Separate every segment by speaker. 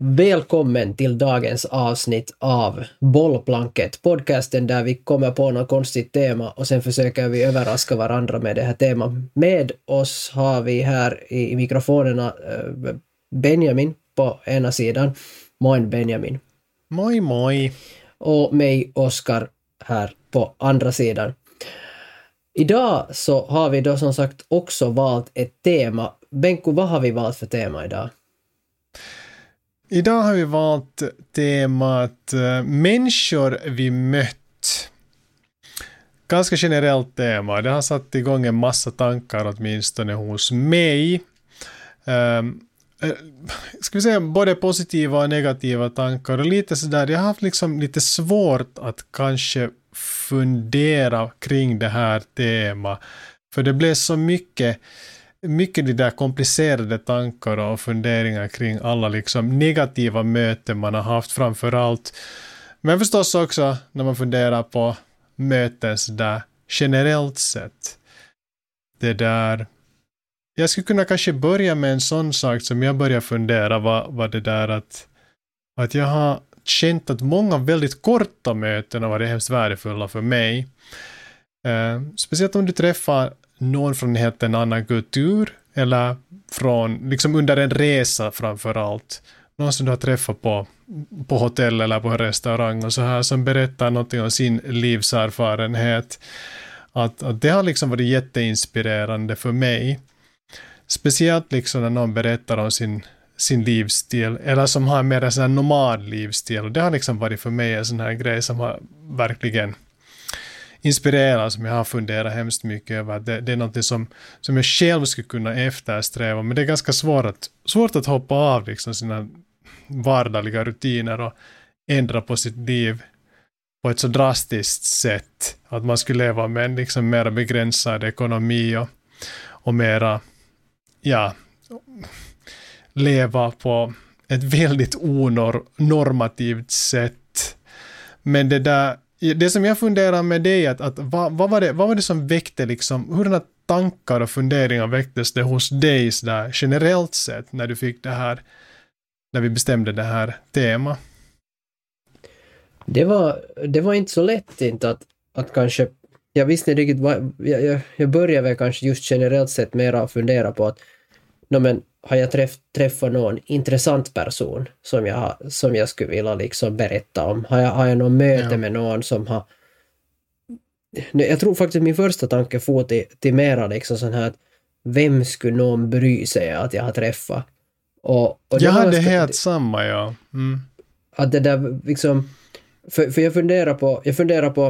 Speaker 1: Välkommen till dagens avsnitt av Bollplanket, podcasten där vi kommer på något konstigt tema och sen försöker vi överraska varandra med det här temat. Med oss har vi här i mikrofonerna eh, Benjamin på ena sidan. Moin Benjamin.
Speaker 2: Moi moi.
Speaker 1: Och mig Oskar här på andra sidan. Idag så har vi då som sagt också valt ett tema. Benko, vad har vi valt för tema idag?
Speaker 2: Idag har vi valt temat eh, människor vi mött. Ganska generellt tema. Det har satt igång en massa tankar åtminstone hos mig. Um, ska vi säga både positiva och negativa tankar och lite sådär, jag har haft liksom lite svårt att kanske fundera kring det här temat. För det blev så mycket mycket de där komplicerade tankar och funderingar kring alla liksom negativa möten man har haft framför allt. Men förstås också när man funderar på möten där generellt sett. Det där jag skulle kunna kanske börja med en sån sak som jag börjar fundera vad var det där att, att jag har känt att många väldigt korta möten har varit hemskt värdefulla för mig. Eh, speciellt om du träffar någon från en helt en annan kultur eller från, liksom under en resa framför allt. Någon som du har träffat på, på hotell eller på en restaurang och så här som berättar någonting om sin livserfarenhet. Att, att det har liksom varit jätteinspirerande för mig. Speciellt liksom när någon berättar om sin, sin livsstil, eller som har mer en sån här nomadlivsstil. Och det har liksom varit för mig en sån här grej som har verkligen inspirerad som jag har funderat hemskt mycket över. Det, det är något som, som jag själv skulle kunna eftersträva, men det är ganska svårt att, svårt att hoppa av liksom sina vardagliga rutiner och ändra på sitt liv på ett så drastiskt sätt. Att man skulle leva med en liksom mera begränsad ekonomi och, och mera, ja, leva på ett väldigt onormativt sätt. Men det där det som jag funderar med det är att, att vad, vad, var det, vad var det som väckte liksom, hurdana tankar och funderingar väcktes det hos dig sådär generellt sett när du fick det här, när vi bestämde det här temat?
Speaker 1: Det var, det var inte så lätt inte att, att kanske, jag visste inte riktigt vad, jag, jag, jag började väl kanske just generellt sett mera fundera på att, no men har jag träff, träffat någon intressant person som jag, som jag skulle vilja liksom berätta om? Har jag, har jag något möte ja. med någon som har... Jag tror faktiskt min första tanke får till, till mera liksom sån här att vem skulle någon bry sig att jag har träffat?
Speaker 2: Och, och jag hade helt samma, ja. Mm.
Speaker 1: Att det där liksom... För, för jag funderar på, jag funderar på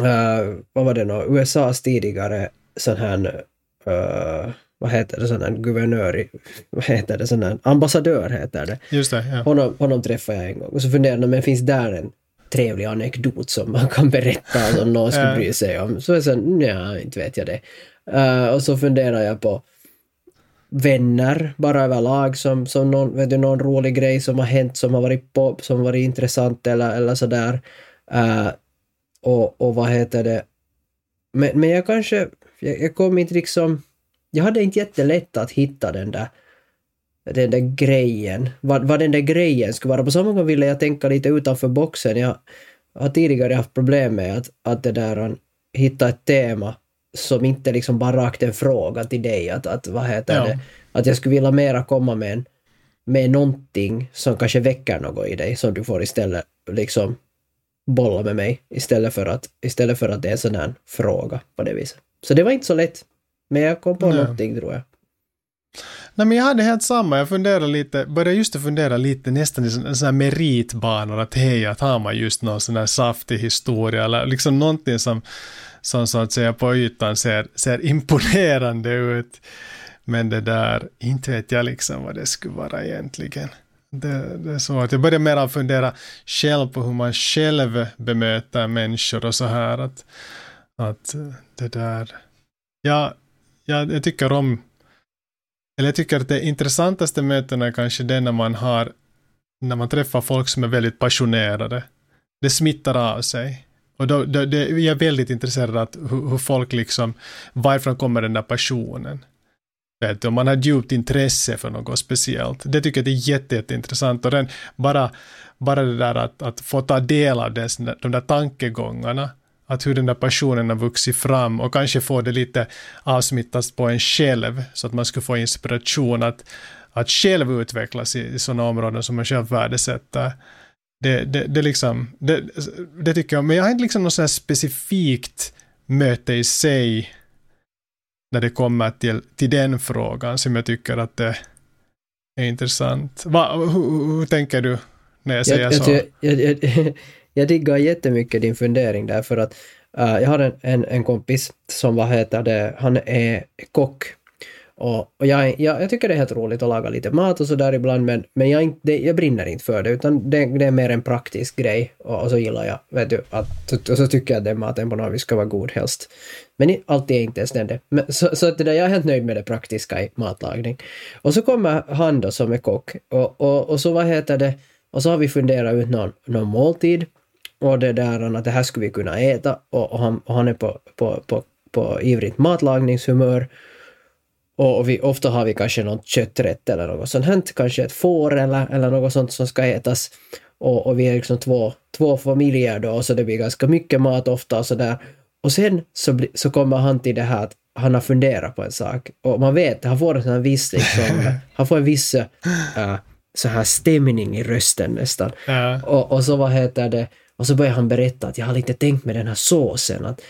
Speaker 1: uh, vad var det nu, USAs tidigare sån här uh, vad heter det, sån här guvernör, vad heter det, sån här ambassadör heter det.
Speaker 2: Just det, ja.
Speaker 1: Honom, honom träffade jag en gång och så funderade jag, men finns där en trevlig anekdot som man kan berätta som någon skulle bry sig om? Så jag sa, nej, inte vet jag det. Uh, och så funderar jag på vänner bara överlag som, som någon, vet du, någon rolig grej som har hänt som har varit pop, som varit intressant eller, eller sådär. Uh, och, och vad heter det? Men, men jag kanske, jag, jag kom inte liksom jag hade inte jättelätt att hitta den där den där grejen, vad, vad den där grejen skulle vara. På samma gång ville jag tänka lite utanför boxen. Jag har tidigare haft problem med att, att det där, hitta ett tema som inte liksom bara rakt en fråga till dig. Att, att, vad heter ja. det? Att jag skulle vilja mera komma med, en, med någonting som kanske väcker något i dig som du får istället liksom bolla med mig istället för att, istället för att det är en sån här fråga på det viset. Så det var inte så lätt. Men jag kom på Nej. någonting tror jag.
Speaker 2: Nej men jag hade helt samma, jag funderade lite, började just fundera lite nästan i sådana här meritbanor, att hej, att har man just någon sån här saftig historia eller liksom någonting som, som så att säga på ytan ser, ser imponerande ut. Men det där, inte vet jag liksom vad det skulle vara egentligen. Det, det är svårt. Jag började mer fundera själv på hur man själv bemöter människor och så här att, att det där, ja, jag, jag tycker om, eller jag tycker att det intressantaste mötena är kanske det när man har, när man träffar folk som är väldigt passionerade. Det smittar av sig. Och då, då det, jag är väldigt intresserad av hur, hur folk liksom, varifrån kommer den där passionen? Vet du, om man har djupt intresse för något speciellt. Det tycker jag är jätte, jätteintressant. Och den, bara, bara det där att, att få ta del av det, de där tankegångarna, att hur den där passionen har vuxit fram och kanske få det lite avsmittas på en själv, så att man skulle få inspiration att, att själv utvecklas i, i sådana områden som man själv värdesätter. Det, det, det, liksom, det, det tycker jag, men jag har inte liksom något sådant specifikt möte i sig när det kommer till, till den frågan som jag tycker att det är intressant. Va, hur, hur, tänker du när jag säger
Speaker 1: jag,
Speaker 2: så?
Speaker 1: Jag, jag, jag, jag diggar jättemycket din fundering där för att uh, jag har en, en, en kompis som vad heter det, han är kock och, och jag, jag, jag, tycker det är helt roligt att laga lite mat och sådär ibland men, men jag, inte, jag brinner inte för det utan det, det är mer en praktisk grej och, och, så gillar jag, vet du, att, och så tycker jag att den maten på något vis ska vara god helst. Men alltid är inte ens den det. Men, så, så att det där, jag är helt nöjd med det praktiska i matlagning. Och så kommer han då som är kock och, och, och så vad heter det, och så har vi funderat ut någon, någon måltid och det där att det här skulle vi kunna äta och, och, han, och han är på, på, på, på ivrigt matlagningshumör och vi, ofta har vi kanske något kötträtt eller något sånt här, kanske ett får eller, eller något sånt som ska ätas. Och, och vi är liksom två, två familjer då, så det blir ganska mycket mat ofta och sådär. Och sen så, bli, så kommer han till det här att han har funderat på en sak. Och man vet, han får en sån här viss liksom, han får en viss uh, så här stämning i rösten nästan. Ja. Och, och så vad heter det, och så börjar han berätta att jag har lite tänkt med den här såsen, att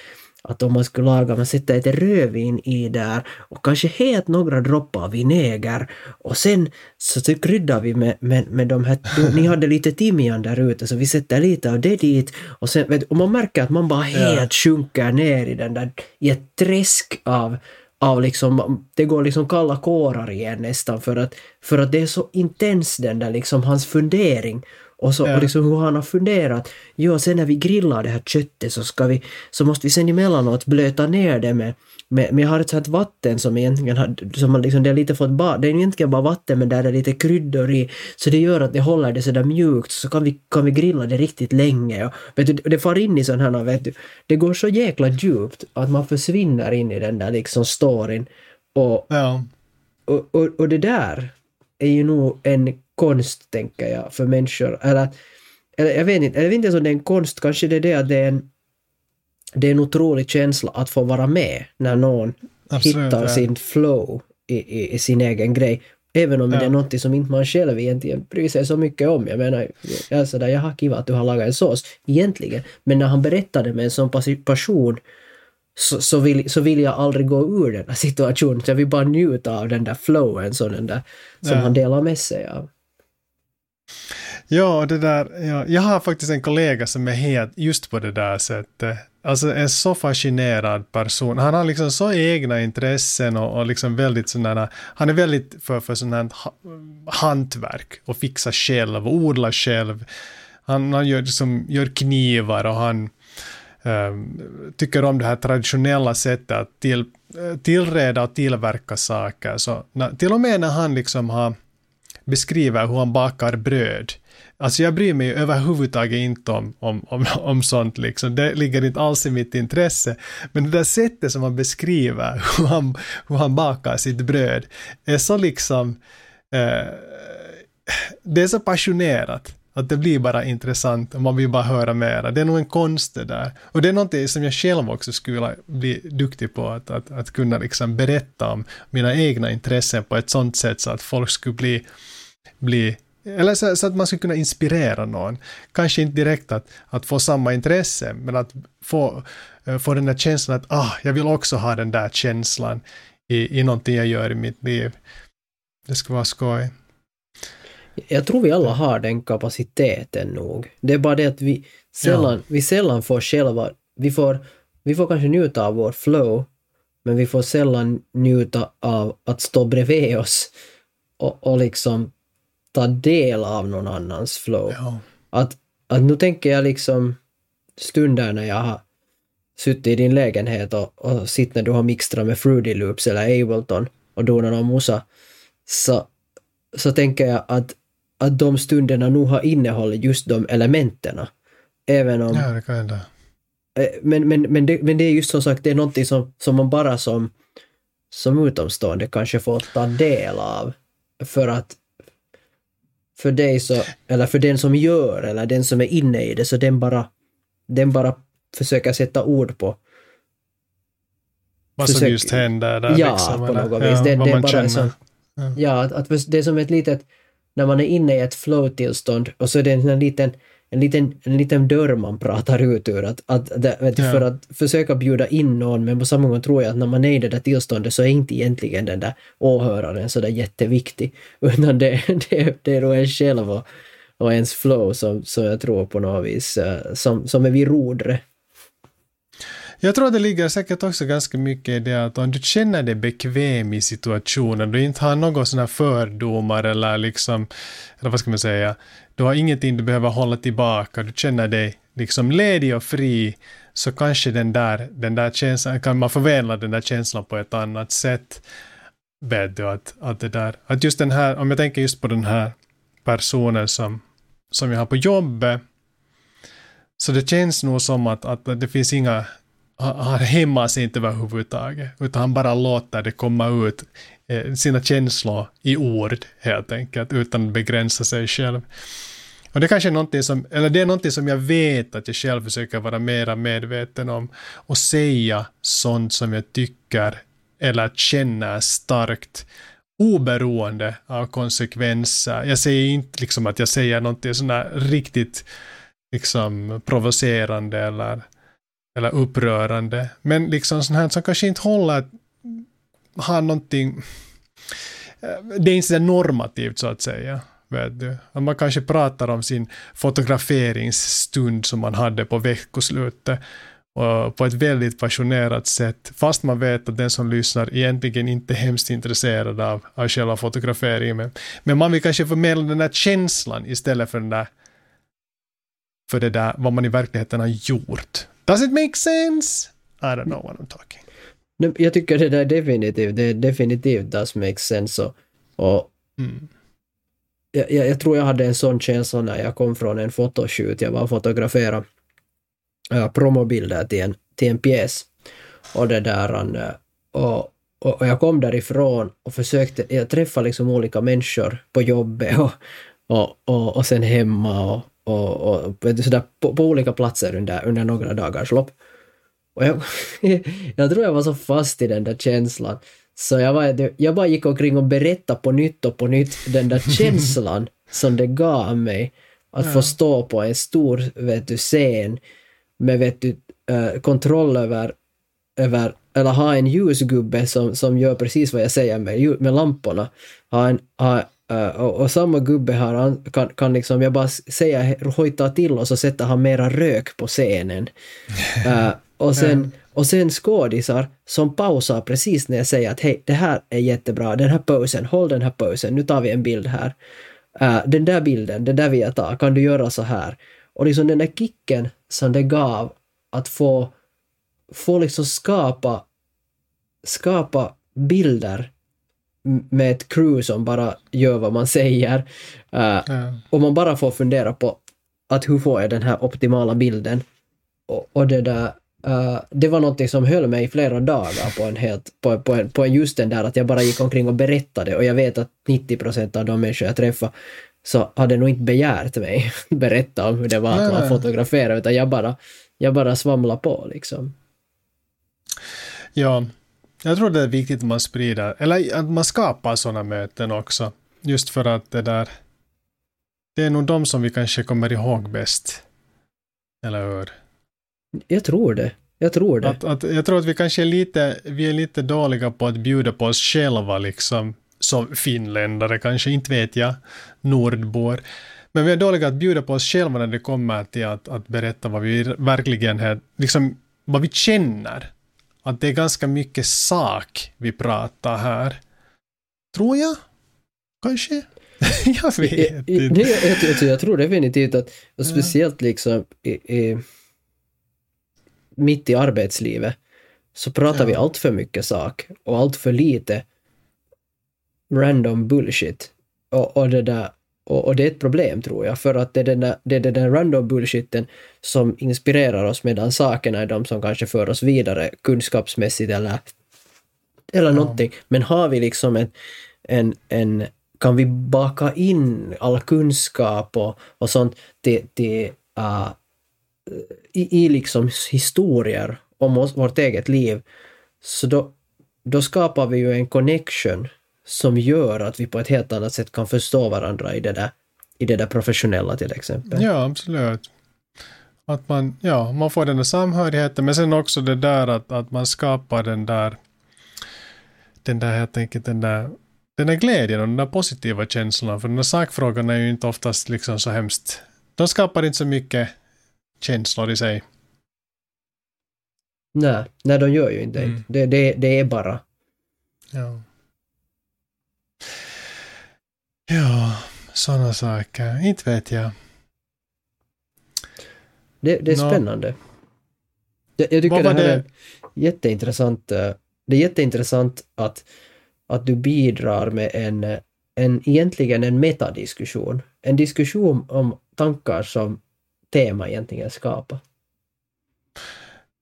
Speaker 1: att om man skulle laga, man sätter lite rödvin i där och kanske helt några droppar vinäger och sen så kryddar vi med, med, med de här, ni hade lite timjan där ute så vi sätter lite av det dit. Och sen, vet, och man märker att man bara helt ja. sjunker ner i den där, i ett träsk av av liksom, det går liksom kalla kårar igen nästan för att, för att det är så intens den där liksom hans fundering och, så, ja. och liksom hur han har funderat. Jo, sen när vi grillar det här köttet så, ska vi, så måste vi sen emellanåt blöta ner det med, med, med jag har ett sånt vatten som egentligen har, som man liksom, det är lite fått ba, det är egentligen bara vatten men där är lite kryddor i, så det gör att det håller det sådär mjukt så kan vi, kan vi grilla det riktigt länge och vet du, det far in i sån här, vet du, det går så jäkla djupt att man försvinner in i den där liksom storyn och,
Speaker 2: ja.
Speaker 1: och, och, och det där är ju nog en konst, tänker jag, för människor. Eller, eller jag vet inte, jag vet inte om det är en konst, kanske det är det att det är en, det är en otrolig känsla att få vara med när någon Absolut, hittar ja. sin flow i, i, i, sin egen grej. Även om ja. det är något som inte man själv egentligen bryr sig så mycket om. Jag menar, jag, är sådär, jag har kiva att du har lagat en sås, egentligen. Men när han berättade med en sån passion så, så, vill, så vill jag aldrig gå ur den här situationen. Så jag vill bara njuta av den där flowen som, den där, som ja. han delar med sig av.
Speaker 2: Ja, det där, ja, jag har faktiskt en kollega som är helt just på det där sättet. Alltså en så fascinerad person. Han har liksom så egna intressen och, och liksom väldigt sådana, han är väldigt för, för sådant här hantverk och fixa själv och odla själv. Han, han gör, liksom, gör knivar och han um, tycker om det här traditionella sättet att till, eh, tillreda och tillverka saker. Så när, till och med när han liksom har beskriver hur han bakar bröd. Alltså jag bryr mig överhuvudtaget inte om, om, om, om sånt liksom. Det ligger inte alls i mitt intresse. Men det där sättet som han beskriver hur han, hur han bakar sitt bröd är så liksom eh, det är så passionerat att det blir bara intressant och man vill bara höra mera. Det är nog en konst det där. Och det är någonting som jag själv också skulle bli duktig på, att, att, att kunna liksom berätta om mina egna intressen på ett sånt sätt så att folk skulle bli bli eller så, så, att man skulle kunna inspirera någon. Kanske inte direkt att, att få samma intresse, men att få, uh, få den där känslan att ah, jag vill också ha den där känslan i, i någonting jag gör i mitt liv. Det skulle vara skoj.
Speaker 1: Jag tror vi alla har den kapaciteten nog. Det är bara det att vi sällan, ja. vi sällan får själva, vi får, vi får kanske njuta av vår flow, men vi får sällan njuta av att stå bredvid oss och, och liksom ta del av någon annans flow. Ja. Att, att nu tänker jag liksom stunder när jag har suttit i din lägenhet och, och sitt när du har mixtrat med Fruity Loops eller Ableton och donat någon musa, så, så tänker jag att, att de stunderna nog har innehållit just de elementen. Även om...
Speaker 2: Ja, det kan hända.
Speaker 1: Eh, men, men, men, det, men det är just som sagt, det är någonting som, som man bara som som utomstående kanske får ta del av. För att för dig så, eller för den som gör eller den som är inne i det, så den bara, den bara försöker sätta ord på
Speaker 2: vad som just händer där.
Speaker 1: Ja,
Speaker 2: liksom,
Speaker 1: på
Speaker 2: eller,
Speaker 1: något vis.
Speaker 2: ja,
Speaker 1: det, är bara
Speaker 2: känner.
Speaker 1: sån,
Speaker 2: Ja.
Speaker 1: att, att det är som ett litet, när man är inne i ett flow-tillstånd och så är det en, liten en liten, en liten dörr man pratar ut ur. Att, att, det, vet du,
Speaker 2: Ja.
Speaker 1: För att försöka bjuda in någon, men på samma gång tror jag att när man är i det där tillståndet så är inte egentligen den där åhöraren så där jätteviktig. Utan det, det, det är då en själv och, och ens flow som, som jag tror på något vis, eh, som, som är vid rodret.
Speaker 2: Jag tror det ligger säkert också ganska mycket i det att om du känner dig bekväm i situationen, du inte har några sådana fördomar eller liksom, eller vad ska man säga, du har ingenting du behöver hålla tillbaka, du känner dig liksom ledig och fri, så kanske den där, den där känslan, kan man förvälla den där känslan på ett annat sätt. Vet du att, att det där, att just den här, om jag tänker just på den här personen som, som jag har på jobbet, så det känns nog som att, att det finns inga han hämmar sig inte överhuvudtaget, utan han bara låter det komma ut eh, sina känslor i ord helt enkelt, utan att begränsa sig själv. Och det kanske är någonting som, eller det är någonting som jag vet att jag själv försöker vara mera medveten om och säga sånt som jag tycker eller känner starkt oberoende av konsekvenser. Jag säger inte liksom att jag säger någonting sådär riktigt liksom provocerande eller eller upprörande. Men liksom sånt här som kanske inte håller, har någonting, eh, det är inte så normativt så att säga. Vet du? Att man kanske pratar om sin fotograferingsstund som man hade på veckoslutet och på ett väldigt passionerat sätt, fast man vet att den som lyssnar egentligen inte är hemskt intresserad av, av själva fotograferingen. Men, men man vill kanske förmedla den där känslan istället för den där för det där vad man i verkligheten har gjort. Does it make sense? I don't know what I'm talking.
Speaker 1: Jag tycker det där definitivt, det definitivt does make sense. Och, och
Speaker 2: Mm.
Speaker 1: jag, jag, jag tror jag hade en sån känsla när jag kom från en fotoshoot. Jag var fotograferade äh, promobilder till en, till en pjäs. Och det där, äh, och, och, och jag kom därifrån och försökte, jag träffade liksom olika människor på jobbet och, och, och, och sen hemma och, och, och sådär, på, på olika platser under, under några dagars lopp. Och jag, jag tror jag var så fast i den där känslan. Så jag, var, jag bara gick omkring och berättade på nytt och på nytt den där känslan som det gav mig. Att få stå på en stor vet du, scen med vet du, eh, kontroll över, över, eller ha en ljusgubbe som, som gör precis vad jag säger med, med lamporna. Ha en, ha, eh, och, och samma gubbe han kan, kan liksom, jag bara säga hojta till och så sätter han mera rök på scenen. Eh, och sen, och sen skådisar som pausar precis när jag säger att hej, det här är jättebra, den här posen, håll den här posen, nu tar vi en bild här. Eh, den där bilden, den där vill jag ta, kan du göra så här? Och liksom den där kicken som det gav att få, få liksom skapa, skapa bilder med ett crew som bara gör vad man säger. Eh,
Speaker 2: Ja.
Speaker 1: och man bara får fundera på att hur får jag den här optimala bilden? Och, och det där, eh, det var någonting som höll mig i flera dagar på en helt, på, på, en, på en just den där att jag bara gick omkring och berättade och jag vet att 90 procent av de människor jag träffade så hade nog inte begärt mig berätta om hur det var att
Speaker 2: Nej,
Speaker 1: vara
Speaker 2: nej.
Speaker 1: fotografera utan jag bara, jag bara svamlade på liksom.
Speaker 2: Ja, jag tror det är viktigt att man sprider, eller att man skapar sådana möten också. Just för att det där, det är nog de som vi kanske kommer ihåg bäst. Eller hur?
Speaker 1: Jag tror det. Jag tror det.
Speaker 2: Att, att, jag tror att vi kanske är lite, vi är lite dåliga på att bjuda på oss själva liksom. Som finländare kanske, inte vet jag. Nordbor. Men vi är dåliga att bjuda på oss själva när det kommer till att, att berätta vad vi verkligen är, liksom vad vi känner. Att det är ganska mycket sak vi pratar här. Tror jag? Kanske? jag vet inte.
Speaker 1: nej, jag, jag, jag tror definitivt att, och speciellt liksom i, i, mitt i arbetslivet, så pratar vi
Speaker 2: Ja.
Speaker 1: allt för mycket sak och allt för lite random bullshit. Och, och, det där, och, och det är ett problem tror jag, för att det är den där, det är den där random bullshitten som inspirerar oss medan sakerna är de som kanske för oss vidare kunskapsmässigt eller eller någonting. Men har vi liksom en, en, en kan vi baka in all kunskap och, och sånt till, till, uh, i, i liksom historier om oss, vårt eget liv, så då, då skapar vi ju en connection som gör att vi på ett helt annat sätt kan förstå varandra i det där, i det där professionella till exempel.
Speaker 2: Ja, absolut. Att man, ja, man får den där samhörigheten, men sen också det där att, att man skapar den där, den där helt enkelt den där, den där glädjen och den där positiva känslan. För de där sakfrågorna är ju inte oftast liksom så hemskt, de skapar inte så mycket känslor i sig.
Speaker 1: Nej, nej de gör ju inte mm. det. Det, det är bara.
Speaker 2: Ja. Ja, sådana saker. Inte vet jag.
Speaker 1: Det, det är no. spännande. Jag, jag tycker det här det? är jätteintressant. Eh, det är jätteintressant att, att du bidrar med en, en egentligen en metadiskussion. En diskussion om tankar som tema egentligen skapar.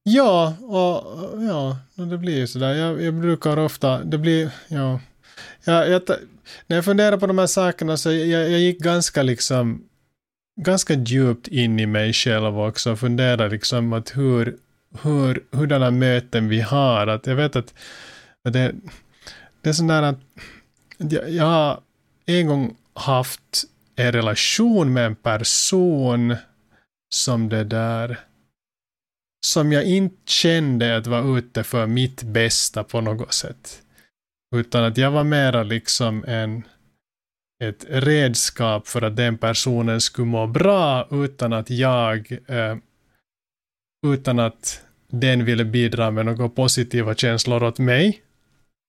Speaker 2: Ja, och ja, det blir ju sådär. Jag, jag brukar ofta, det blir, ja. Jag, jag, när jag funderar på de här sakerna så jag, jag gick ganska liksom ganska djupt in i mig själv också och funderade liksom att hur, hur, hurdana möten vi har. Att jag vet att det, det är sådär att jag, jag har en gång haft en relation med en person som det där som jag inte kände att var ute för mitt bästa på något sätt. Utan att jag var mera liksom en ett redskap för att den personen skulle må bra utan att jag eh, utan att den ville bidra med några positiva känslor åt mig.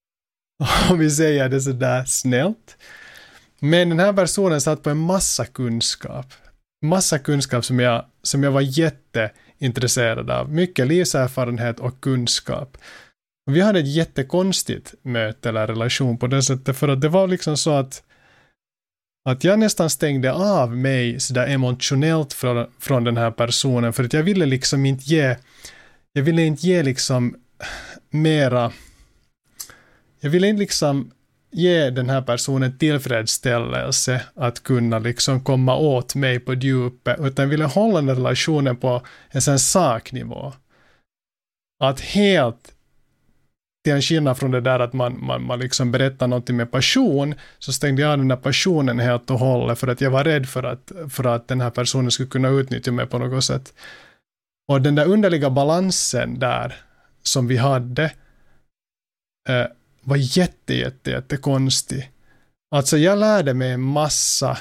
Speaker 2: Om vi säger det sådär snällt. Men den här personen satt på en massa kunskap. Massa kunskap som jag, som jag var jätteintresserad av. Mycket livserfarenhet och kunskap. Vi hade ett jättekonstigt möte eller relation på det sättet för att det var liksom så att att jag nästan stängde av mig sådär emotionellt från, från den här personen för att jag ville liksom inte ge, jag ville inte ge liksom mera, jag ville inte liksom ge den här personen tillfredsställelse att kunna liksom komma åt mig på djupet, utan ville hålla den relationen på en sån saknivå. Att helt till en skillnad från det där att man, man, man liksom berättar någonting med passion, så stängde jag av den där passionen helt och hållet för att jag var rädd för att, för att den här personen skulle kunna utnyttja mig på något sätt. Och den där underliga balansen där som vi hade eh, var jätte, jätte, jätte konstig. Alltså jag lärde mig en massa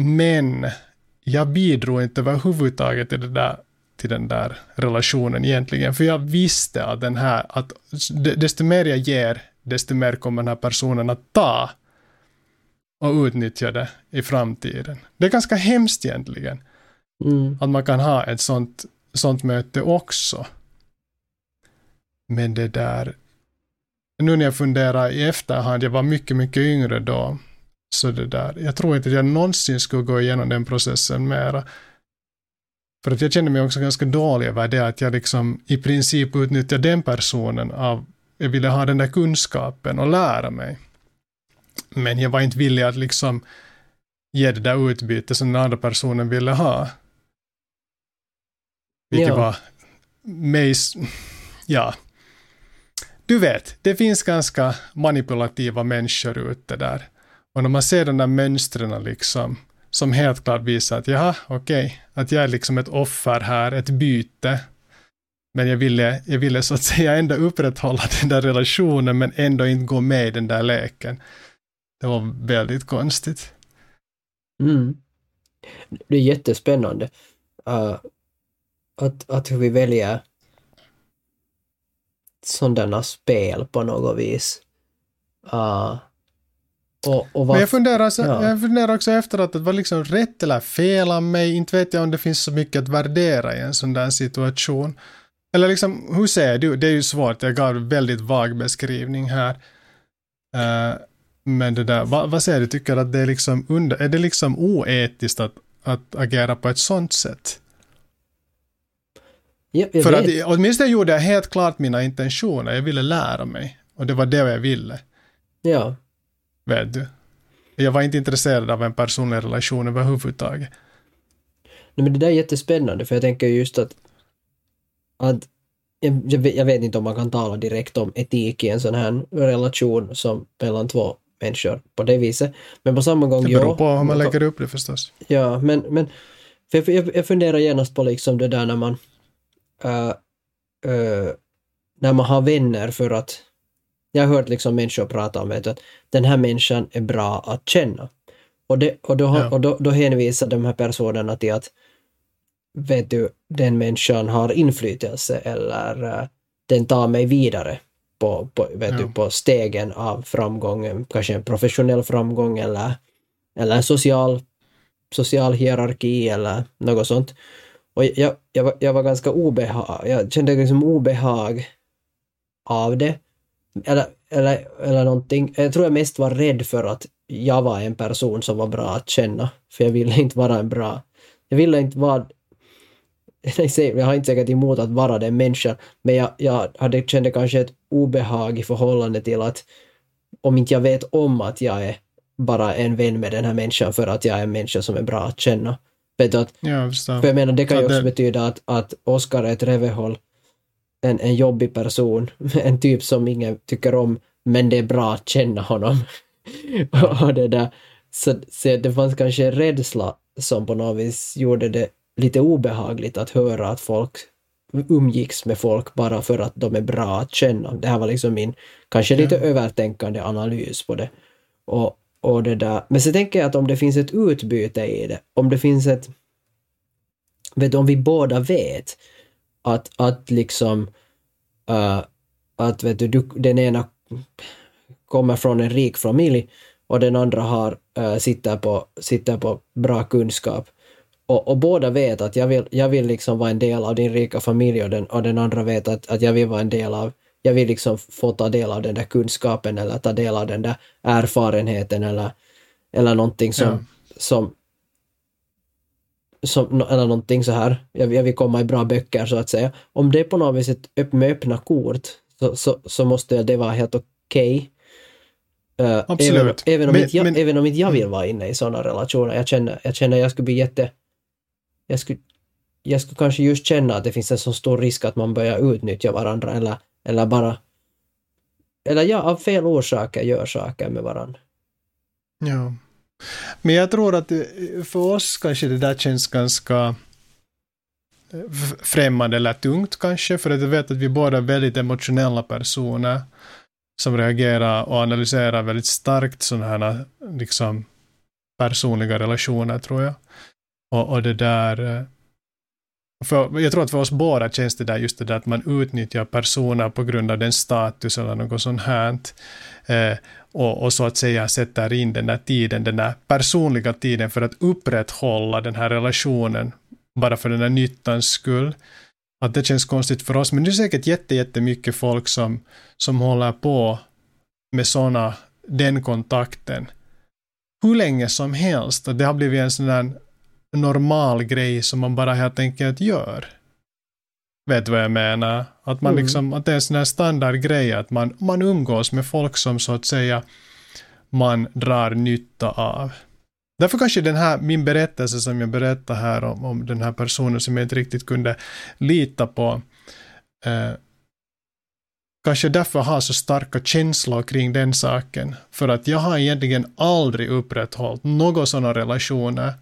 Speaker 2: men jag bidrog inte överhuvudtaget till det där till den där relationen egentligen. För jag visste att den här, att desto mer jag ger, desto mer kommer den här personen att ta och utnyttja det i framtiden. Det är ganska hemskt egentligen. Mm. Att man kan ha ett sånt, sånt möte också. Men det där, nu när jag funderar i efterhand, jag var mycket, mycket yngre då, så det där, jag tror inte att jag någonsin skulle gå igenom den processen mera. För att jag känner mig också ganska dålig över det att jag liksom i princip utnyttjar den personen av, jag ville ha den där kunskapen och lära mig. Men jag var inte villig att liksom ge det där utbytet som den andra personen ville ha. Vilket ja. var mig, ja. Du vet, det finns ganska manipulativa människor ute där. Och när man ser de där mönstren liksom, som helt klart visar att jaha, okej, okay, att jag är liksom ett offer här, ett byte. Men jag ville, jag ville så att säga ändå upprätthålla den där relationen men ändå inte gå med i den där leken. Det var väldigt konstigt.
Speaker 1: Mm. Det är jättespännande. Uh, att, att vi väljer sådana spel på något vis. Uh,
Speaker 2: och, och Men jag funderar, så, ja. jag funderar också efter att det var liksom rätt eller fel av mig. Inte vet jag om det finns så mycket att värdera i en sån där situation. Eller liksom, hur säger du? Det är ju svårt, jag gav väldigt vag beskrivning här. Uh, men det där, vad, vad säger du, tycker att det är liksom under, är det liksom oetiskt att, att agera på ett sånt sätt?
Speaker 1: Ja,
Speaker 2: För att
Speaker 1: vet.
Speaker 2: åtminstone gjorde jag helt klart mina intentioner. Jag ville lära mig. Och det var det jag ville.
Speaker 1: Ja.
Speaker 2: Vet du. Jag var inte intresserad av en personlig relation överhuvudtaget.
Speaker 1: Nej, men det där är jättespännande för jag tänker just att, att jag, jag, vet, jag vet inte om man kan tala direkt om etik i en sån här relation som mellan två människor på det viset. Men på samma gång,
Speaker 2: Det beror
Speaker 1: ja,
Speaker 2: på hur man lägger upp det förstås.
Speaker 1: Ja, men, men för jag, jag, jag funderar genast på liksom det där när man äh, äh, när man har vänner för att jag har hört liksom människor prata om vet du, att den här människan är bra att känna. Och, det, och, då,
Speaker 2: Ja.
Speaker 1: och då, då hänvisar de här personerna till att vet du, den människan har inflytelse eller äh, den tar mig vidare på, på, vet
Speaker 2: Ja.
Speaker 1: du, på stegen av framgången, kanske en professionell framgång eller, eller en social social hierarki eller något sånt. Och jag, jag, var, jag var ganska obehag, jag kände liksom obehag av det. Eller, eller, eller någonting. Jag tror jag mest var rädd för att jag var en person som var bra att känna. För jag ville inte vara en bra... Jag ville inte vara... Jag har inte säkert emot att vara den människan, men jag, jag hade, kände kanske ett obehag i förhållande till att om inte jag vet om att jag är bara en vän med den här människan för att jag är en människa som är bra att känna. Vet du, att,
Speaker 2: Ja, jag
Speaker 1: för jag menar, det kan ju också betyda att, att Oscar är ett rövehåll, en, en jobbig person, en typ som ingen tycker om, men det är bra att känna honom. och det där. Så, så det fanns kanske en rädsla som på något vis gjorde det lite obehagligt att höra att folk umgicks med folk bara för att de är bra att känna. Det här var liksom min kanske lite
Speaker 2: Ja.
Speaker 1: övertänkande analys på det. Och, och det där. Men så tänker jag att om det finns ett utbyte i det, om det finns ett... Vet du, om vi båda vet att, att liksom... äh, att vet du, du, den ena kommer från en rik familj och den andra har, äh, sitter, på, sitter på bra kunskap. Och, och båda vet att jag vill, jag vill liksom vara en del av din rika familj och den, och den andra vet att, att jag vill vara en del av jag vill liksom få ta del av den där kunskapen eller ta del av den där erfarenheten eller, eller någonting som,
Speaker 2: Ja.
Speaker 1: som, som eller någonting så här. Jag, jag vill komma i bra böcker så att säga. Om det är på något vis ett öpp, med öppna kort så, så, så måste det vara helt okej. Eh,
Speaker 2: Absolut.
Speaker 1: Även, även, om
Speaker 2: Men-
Speaker 1: jag,
Speaker 2: men-
Speaker 1: även om inte jag vill vara inne i sådana relationer. Jag känner, jag känner jag skulle bli jätte... Jag skulle, jag skulle kanske just känna att det finns en så stor risk att man börjar utnyttja varandra eller, eller bara... Eller ja, av fel orsaker gör saker med varandra.
Speaker 2: Ja. Men jag tror att eh, för oss kanske det där känns ganska eh, främmande eller tungt kanske, för att jag vet att vi båda är väldigt emotionella personer som reagerar och analyserar väldigt starkt sådana här liksom personliga relationer tror jag. Och, och det där eh, för, jag tror att för oss båda känns det där just det där att man utnyttjar personer på grund av den status eller något sånt här. Eh, och, och så att säga sätter in den där tiden, den där personliga tiden för att upprätthålla den här relationen bara för den här nyttans skull. Att det känns konstigt för oss, men det är säkert jätte, jättemycket folk som, som håller på med såna, den kontakten hur länge som helst och det har blivit en sån där normal grej som man bara helt enkelt gör. Vet du vad jag menar? Att man
Speaker 1: Mm.
Speaker 2: liksom, att det är en sån här standardgrej att man, man umgås med folk som så att säga man drar nytta av. Därför kanske den här, min berättelse som jag berättade här om, om den här personen som jag inte riktigt kunde lita på, eh, kanske därför har så starka känslor kring den saken. För att jag har egentligen aldrig upprätthållit några sådana relationer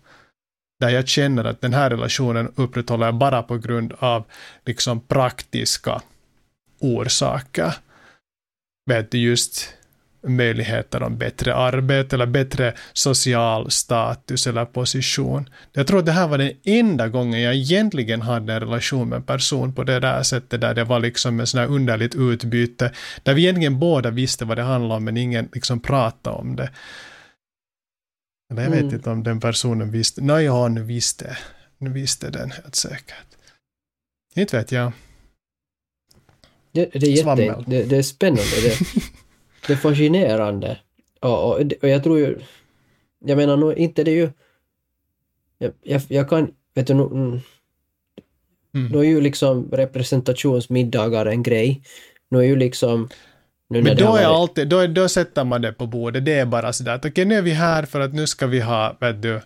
Speaker 2: där jag känner att den här relationen upprätthåller jag bara på grund av liksom praktiska orsaker. Vet du, just möjligheter om bättre arbete eller bättre social status eller position. Jag tror att det här var den enda gången jag egentligen hade en relation med en person på det där sättet där det var liksom en sån här underligt utbyte där vi egentligen båda visste vad det handlade om men ingen liksom pratade om det. Eller jag vet
Speaker 1: Mm.
Speaker 2: inte om den personen visste. Nej, ja, nu visste, nu visste den helt säkert. Inte vet jag.
Speaker 1: Det, det, är jätte, det, det är spännande. Det, det är fascinerande. Och, och, och jag tror ju... Jag menar nog inte det är ju... Jag, jag, jag kan... Vet du, nu, mm. Då är ju liksom representationsmiddagar en grej. Nu är ju liksom...
Speaker 2: Nu Men då, är alltid, då, då sätter man det på bordet. Det är bara sådär att okej, okay, nu är vi här för att nu ska vi ha, vet du,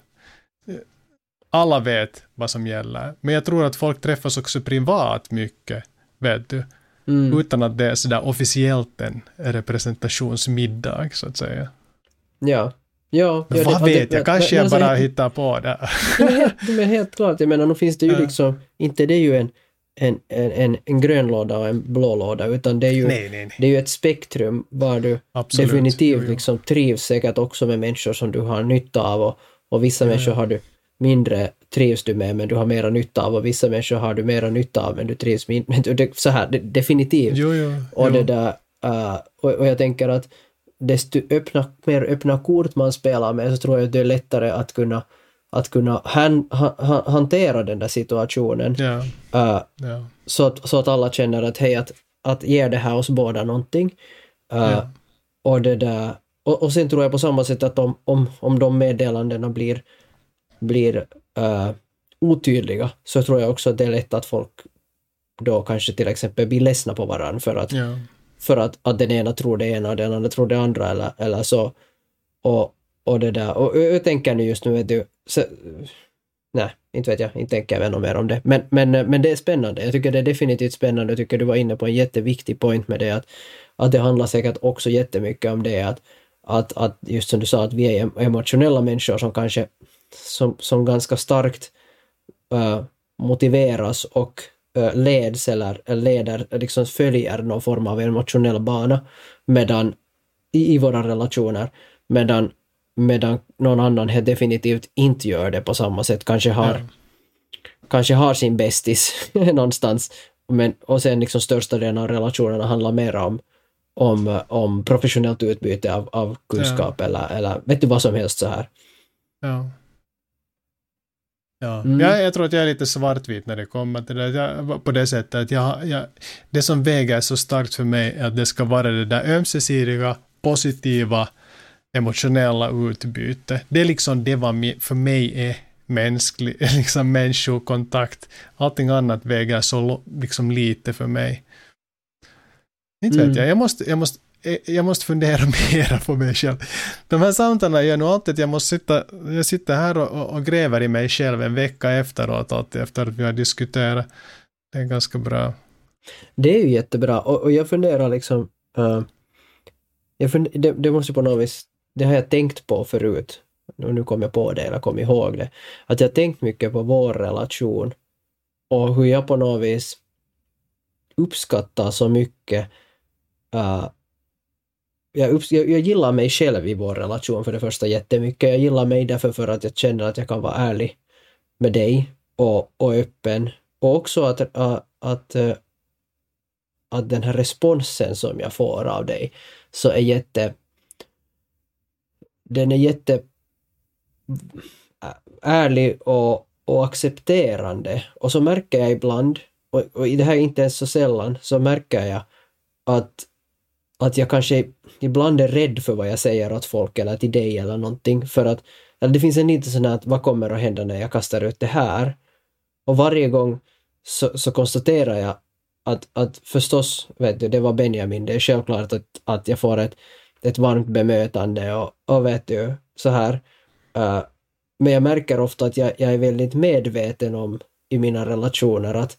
Speaker 2: alla vet vad som gäller. Men jag tror att folk träffas också privat mycket, vet du. Mm. Utan att det är sådär officiellt en representationsmiddag, så att säga.
Speaker 1: Ja. Ja, ja
Speaker 2: Vad vet det, jag, kanske jag bara helt, hittar på det.
Speaker 1: Det är helt klart, jag menar, nu finns det ju liksom, inte det är ju en, en, en, en grön låda och en blå låda, utan det är ju, nej, nej, nej. Det är ju ett spektrum var du Absolut. definitivt jo, liksom trivs säkert också med människor som du har nytta av och, och vissa ja, människor har du mindre trivs du med men du har mera nytta av och vissa människor har du mera nytta av men du trivs mindre. Så här, definitivt.
Speaker 2: Jo, jo,
Speaker 1: och det där, uh, och, och, jag tänker att desto öppna, mer öppna kort man spelar med så tror jag att det är lättare att kunna att kunna han, ha, hantera den där situationen.
Speaker 2: Yeah.
Speaker 1: Uh, yeah. Så, att, så att alla känner att hej, att, att ger det här oss båda någonting. Uh, yeah. Och det där, och, och sen tror jag på samma sätt att om, om, om de meddelandena blir blir uh, otydliga så tror jag också att det är lätt att folk då kanske till exempel blir ledsna på varandra för att,
Speaker 2: ja.
Speaker 1: för att, att den ena tror det ena och den andra tror det andra eller, eller så. Och, och det där. Och jag tänker nu just nu, vet du, så, nej, inte vet jag, inte tänker jag något mer om det. Men, men, men det är spännande. Jag tycker det är definitivt spännande. Jag tycker du var inne på en jätteviktig point med det att, att det handlar säkert också jättemycket om det att, att, att just som du sa, att vi är emotionella människor som kanske som, som ganska starkt uh, motiveras och uh, leds eller leder, liksom följer någon form av emotionell bana medan i, i våra relationer medan, medan någon annan helt definitivt inte gör det på samma sätt, kanske har, ja. kanske har sin bästis någonstans men, och sen liksom största delen av relationerna handlar mer om, om, om professionellt utbyte av, av kunskap ja. eller, eller vet du vad som helst så här.
Speaker 2: Ja. Ja. Mm. Jag, jag tror att jag är lite svartvit när det kommer till det. Jag, på det sättet att jag, jag, det som väger så starkt för mig är att det ska vara det där ömsesidiga, positiva, emotionella utbyte. Det är liksom det vad för mig är mänsklig, liksom människokontakt. Allting annat väger så liksom lite för mig. Inte mm. vet jag, jag måste, jag måste Eh, jag måste fundera mera på mig själv. De här samtalen gör nog alltid att jag måste sitta, jag sitter här och, och gräver i mig själv en vecka efteråt, alltid efter att vi har diskuterat. Det är ganska bra.
Speaker 1: Det är ju jättebra och, och jag funderar liksom, uh, jag fund, det, det, måste på något vis, det har jag tänkt på förut, och nu kom jag på det eller kom ihåg det, att jag tänkt mycket på vår relation och hur jag på något vis uppskattar så mycket uh, jag, upp, jag, jag, gillar mig själv i vår relation för det första jättemycket. Jag gillar mig därför för att jag känner att jag kan vara ärlig med dig och, och öppen. Och också att, äh, att, att, att den här responsen som jag får av dig så är jätte... Den är jätte ärlig och, och accepterande. Och så märker jag ibland, och, och det här är inte ens så sällan, så märker jag att, att jag kanske ibland är rädd för vad jag säger åt folk eller till dig eller någonting för att eller det finns en liten sån här att vad kommer att hända när jag kastar ut det här? Och varje gång så, så konstaterar jag att, att förstås, vet du, det var Benjamin, det är självklart att, att jag får ett, ett varmt bemötande och, och vet du, så här. Uh, men jag märker ofta att jag, jag är väldigt medveten om i mina relationer att,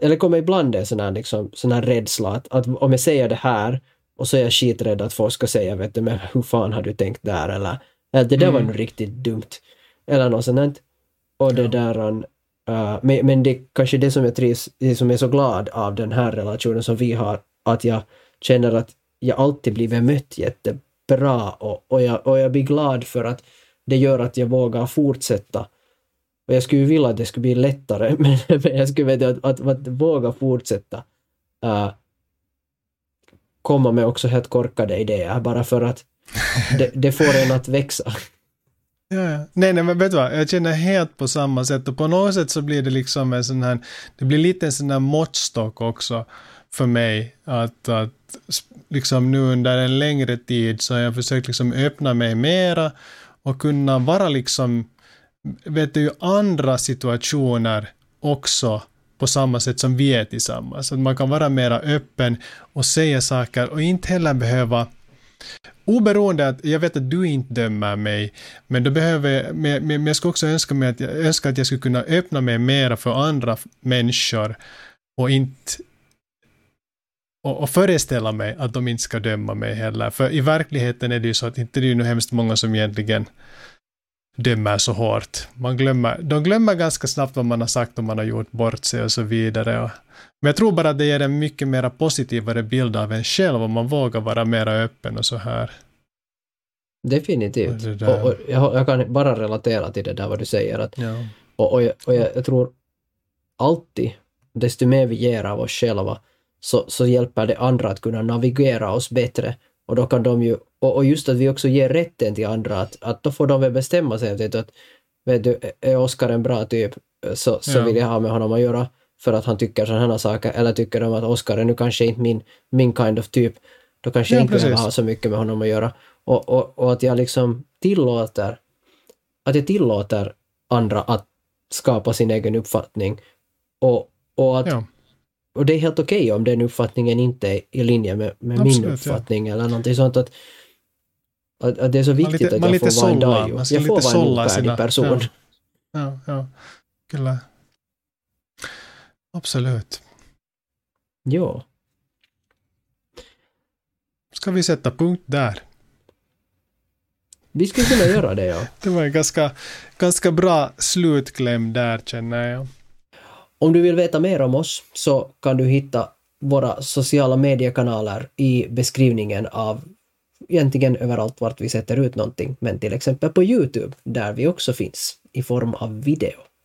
Speaker 1: eller kommer ibland en sån här, liksom, sån här rädsla att, att om jag säger det här och så är jag skiträdd att folk ska säga, vet du, men hur fan har du tänkt där? Eller, eller det där mm. var nog riktigt dumt. Eller något sånt. Och det ja. där, uh, men, men det kanske det som jag trivs, det som är så glad av den här relationen som vi har, att jag känner att jag alltid blir bemött jättebra och, och, jag, och jag blir glad för att det gör att jag vågar fortsätta. Och jag skulle vilja att det skulle bli lättare, men, men jag skulle vilja att, att, att, våga fortsätta. Uh, komma med också helt korkade idéer bara för att det, det får en att växa.
Speaker 2: Ja, ja. Nej, nej, men vet du vad, jag känner helt på samma sätt och på något sätt så blir det liksom en sån här, det blir lite en sån här måttstock också för mig att, att liksom nu under en längre tid så har jag försökt liksom öppna mig mera och kunna vara liksom, vet du, andra situationer också på samma sätt som vi är tillsammans. Att man kan vara mera öppen och säga saker och inte heller behöva Oberoende att jag vet att du inte dömer mig, men då behöver men, men jag skulle också önska, mig att, jag önskar att jag skulle kunna öppna mig mera för andra människor och inte och, och föreställa mig att de inte ska döma mig heller. För i verkligheten är det ju så att inte det är ju hemskt många som egentligen dömer så hårt. Man glömmer, de glömmer ganska snabbt vad man har sagt och man har gjort bort sig och så vidare. Och, men jag tror bara att det ger en mycket mer positivare bild av en själv om man vågar vara mer öppen och så här.
Speaker 1: Definitivt. Och, och jag, jag, kan bara relatera till det där vad du säger. Att,
Speaker 2: ja.
Speaker 1: Och, och, jag, och jag, jag, tror alltid, desto mer vi ger av oss själva, så, så hjälper det andra att kunna navigera oss bättre. Och då kan de ju, och, och just att vi också ger rätten till andra, att, att då får de väl bestämma sig. Vet du, att, vet du, är Oskar en bra typ, så, så ja. vill jag ha med honom att göra för att han tycker sådana här saker, eller tycker de att Oskar är nu kanske inte min, min kind of typ, då kanske ja, jag inte vill ha så mycket med honom att göra. Och, och, och att jag liksom tillåter, att jag tillåter andra att skapa sin egen uppfattning. Och, och, att, ja. Och det är helt okej okay om den uppfattningen inte är i linje med, med min uppfattning ja. eller någonting sånt. Att, att, att, det är så viktigt lite, att jag får vara en dajo. Jag får vara en ovärdig person.
Speaker 2: Ja, ja, ja. Absolut.
Speaker 1: Ja.
Speaker 2: Ska vi sätta punkt där?
Speaker 1: Vi skulle kunna göra det, ja.
Speaker 2: Det var en ganska, ganska bra slutkläm där, känner jag.
Speaker 1: Om du vill veta mer om oss så kan du hitta våra sociala mediekanaler i beskrivningen av egentligen överallt vart vi sätter ut någonting, men till exempel på Youtube, där vi också finns i form av video.